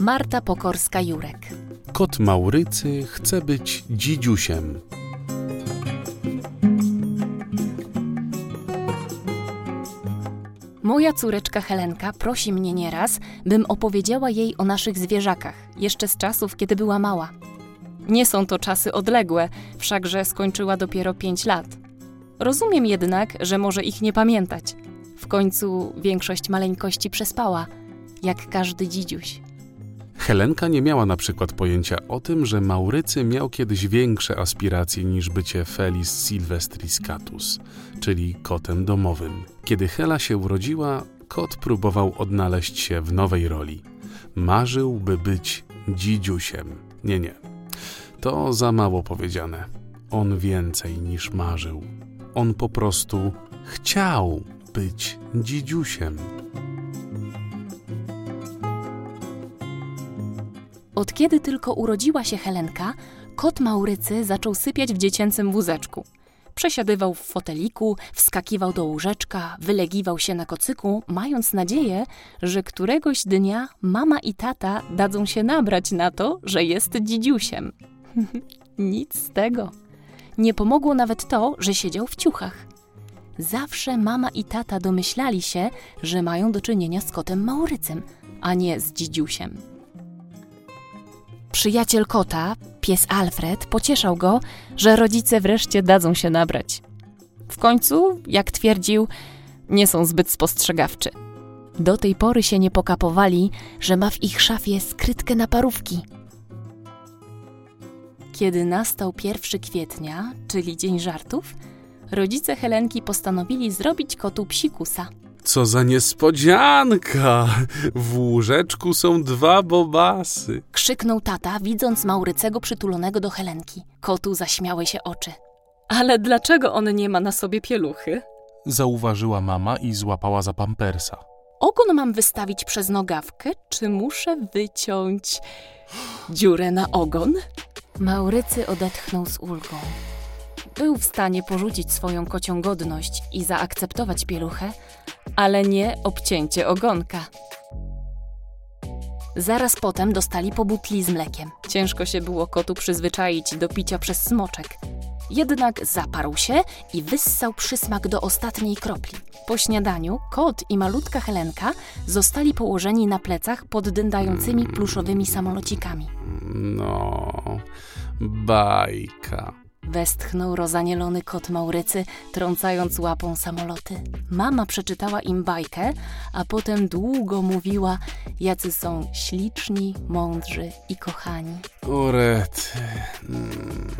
Marta Pokorska-Jurek. Kot Maurycy chce być dzidziusiem. Moja córeczka Helenka prosi mnie nieraz, bym opowiedziała jej o naszych zwierzakach, jeszcze z czasów, kiedy była mała. Nie są to czasy odległe, wszakże skończyła dopiero pięć lat. Rozumiem jednak, że może ich nie pamiętać. W końcu większość maleńkości przespała, jak każdy dzidziuś. Helenka nie miała na przykład pojęcia o tym, że Maurycy miał kiedyś większe aspiracje niż bycie Felis Silvestris Catus, czyli kotem domowym. Kiedy Hela się urodziła, kot próbował odnaleźć się w nowej roli. Marzył, by być dzidziusiem. Nie, nie. To za mało powiedziane. On więcej niż marzył. On po prostu chciał być dzidziusiem. Od kiedy tylko urodziła się Helenka, kot Maurycy zaczął sypiać w dziecięcym wózeczku. Przesiadywał w foteliku, wskakiwał do łóżeczka, wylegiwał się na kocyku, mając nadzieję, że któregoś dnia mama i tata dadzą się nabrać na to, że jest dzidziusiem. Nic z tego. Nie pomogło nawet to, że siedział w ciuchach. Zawsze mama i tata domyślali się, że mają do czynienia z kotem Maurycym, a nie z dzidziusiem. Przyjaciel kota, pies Alfred, pocieszał go, że rodzice wreszcie dadzą się nabrać. W końcu, jak twierdził, nie są zbyt spostrzegawczy. Do tej pory się nie pokapowali, że ma w ich szafie skrytkę na parówki. Kiedy nastał 1 kwietnia, czyli dzień żartów, rodzice Helenki postanowili zrobić kotu psikusa. Co za niespodzianka! W łóżeczku są dwa bobasy. Krzyknął tata, widząc Maurycego przytulonego do Helenki. Kotu zaśmiały się oczy. Ale dlaczego on nie ma na sobie pieluchy? Zauważyła mama i złapała za pampersa. Ogon mam wystawić przez nogawkę, czy muszę wyciąć dziurę na ogon? Maurycy odetchnął z ulgą. Był w stanie porzucić swoją kocią godność i zaakceptować pieluchę, ale nie obcięcie ogonka. Zaraz potem dostali po butli z mlekiem. Ciężko się było kotu przyzwyczaić do picia przez smoczek. Jednak zaparł się i wyssał przysmak do ostatniej kropli. Po śniadaniu kot i malutka Helenka zostali położeni na plecach pod dyndającymi pluszowymi samolocikami. No, bajka. Westchnął rozanielony kot Maurycy, trącając łapą samoloty. Mama przeczytała im bajkę, a potem długo mówiła, jacy są śliczni, mądrzy i kochani. Urety. Mm,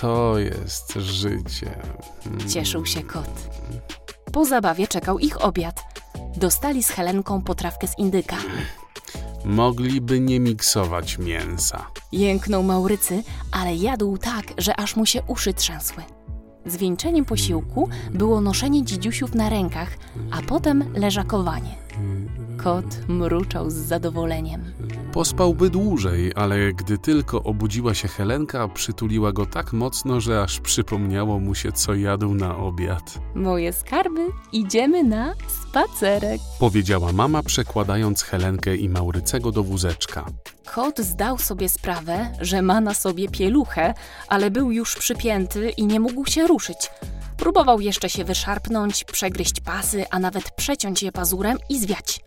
To jest życie. Mm. Cieszył się kot. Po zabawie czekał ich obiad. Dostali z Helenką potrawkę z indyka. Mogliby nie miksować mięsa. Jęknął Maurycy, ale jadł tak, że aż mu się uszy trzęsły. Zwieńczeniem posiłku było noszenie dzidziusiów na rękach, a potem leżakowanie. Kot mruczał z zadowoleniem. Pospałby dłużej, ale gdy tylko obudziła się Helenka, przytuliła go tak mocno, że aż przypomniało mu się, co jadł na obiad. Moje skarby, idziemy na spacerek. Powiedziała mama, przekładając Helenkę i Maurycego do wózeczka. Kot zdał sobie sprawę, że ma na sobie pieluchę, ale był już przypięty i nie mógł się ruszyć. Próbował jeszcze się wyszarpnąć, przegryźć pasy, a nawet przeciąć je pazurem i zwiać.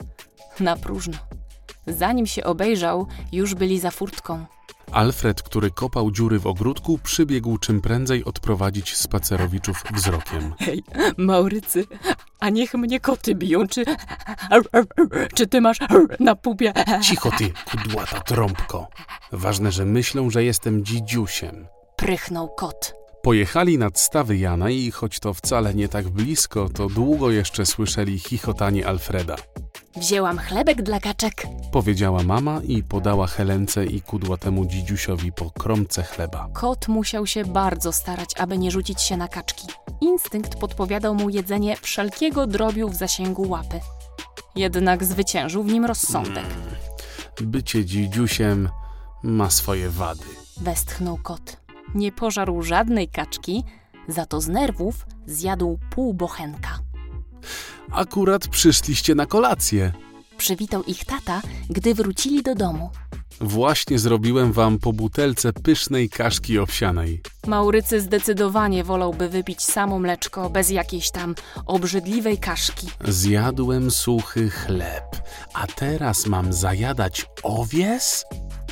Na próżno. Zanim się obejrzał, już byli za furtką. Alfred, który kopał dziury w ogródku, przybiegł czym prędzej odprowadzić spacerowiczów wzrokiem. Hej, Maurycy, a niech mnie koty biją, czy... Czy ty masz na pupie? Cicho ty, kudłata trąbko. Ważne, że myślą, że jestem dzidziusiem. Prychnął kot. Pojechali nad stawy Jana i choć to wcale nie tak blisko, to długo jeszcze słyszeli chichotanie Alfreda. Wzięłam chlebek dla kaczek. Powiedziała mama i podała Helence i kudłatemu dzidziusiowi po kromce chleba. Kot musiał się bardzo starać, aby nie rzucić się na kaczki. Instynkt podpowiadał mu jedzenie wszelkiego drobiu w zasięgu łapy. Jednak zwyciężył w nim rozsądek. Bycie dzidziusiem ma swoje wady. Westchnął kot. Nie pożarł żadnej kaczki, Za to z nerwów zjadł pół bochenka. Akurat przyszliście na kolację. Przywitał ich tata, gdy wrócili do domu. Właśnie zrobiłem wam po butelce pysznej kaszki owsianej. Maurycy zdecydowanie wolałby wypić samo mleczko bez jakiejś tam obrzydliwej kaszki. Zjadłem suchy chleb, a teraz mam zajadać owies?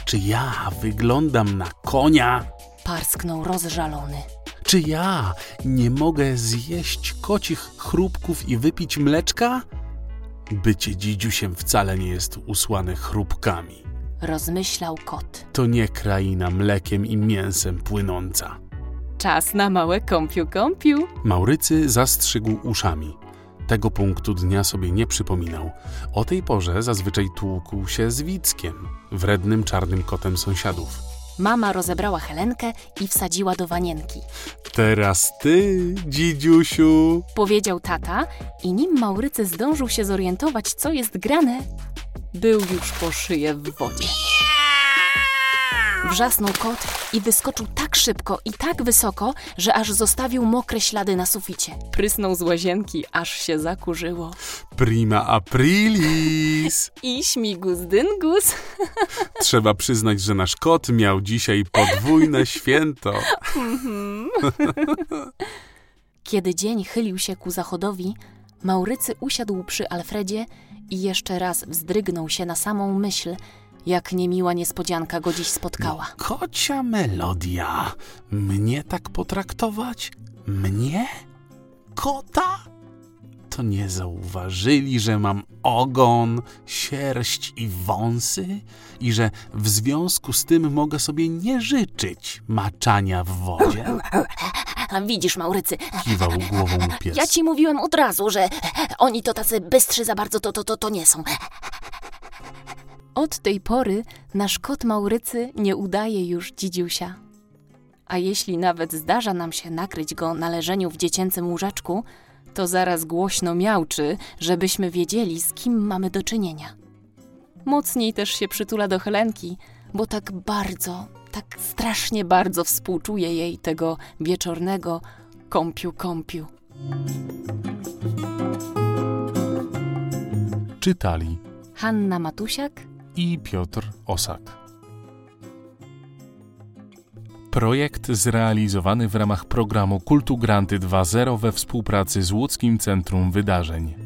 Czy ja wyglądam na konia? Parsknął rozżalony. Czy ja nie mogę zjeść kocich chrupków i wypić mleczka? Bycie dzidziusiem wcale nie jest usłane chrupkami. Rozmyślał kot. To nie kraina mlekiem i mięsem płynąca. Czas na małe kąpiu-kąpiu. Maurycy zastrzygł uszami. Tego punktu dnia sobie nie przypominał. O tej porze zazwyczaj tłukł się z Wickiem, wrednym czarnym kotem sąsiadów. Mama rozebrała Helenkę i wsadziła do wanienki. Teraz ty, dzidziusiu. Powiedział tata i nim Maurycy zdążył się zorientować, co jest grane, był już po szyję w wodzie. Wrzasnął kot i wyskoczył tak szybko i tak wysoko, że aż zostawił mokre ślady na suficie. Prysnął z łazienki, aż się zakurzyło. Prima aprilis. I śmigus dyngus. Trzeba przyznać, że nasz kot miał dzisiaj podwójne święto. Kiedy dzień chylił się ku zachodowi, Maurycy usiadł przy Alfredzie i jeszcze raz wzdrygnął się na samą myśl, jak niemiła niespodzianka go dziś spotkała. Kocia melodia. Mnie tak potraktować? Mnie? Kota? To nie zauważyli, że mam ogon, sierść i wąsy i że w związku z tym mogę sobie nie życzyć maczania w wodzie? Widzisz, Maurycy, Kiwał głową pies. ja ci mówiłem od razu, że oni to tacy bystrzy za bardzo to, to, to, to nie są. Od tej pory nasz kot Maurycy nie udaje już dzidziusia. A jeśli nawet zdarza nam się nakryć go na leżeniu w dziecięcym łóżeczku, to zaraz głośno miałczy, żebyśmy wiedzieli, z kim mamy do czynienia. Mocniej też się przytula do Helenki, bo tak bardzo, tak strasznie bardzo współczuje jej tego wieczornego kąpiu-kąpiu. Czytali Hanna Matusiak i Piotr Osak. Projekt zrealizowany w ramach programu Kultu Granty 2.0 we współpracy z Łódzkim Centrum Wydarzeń.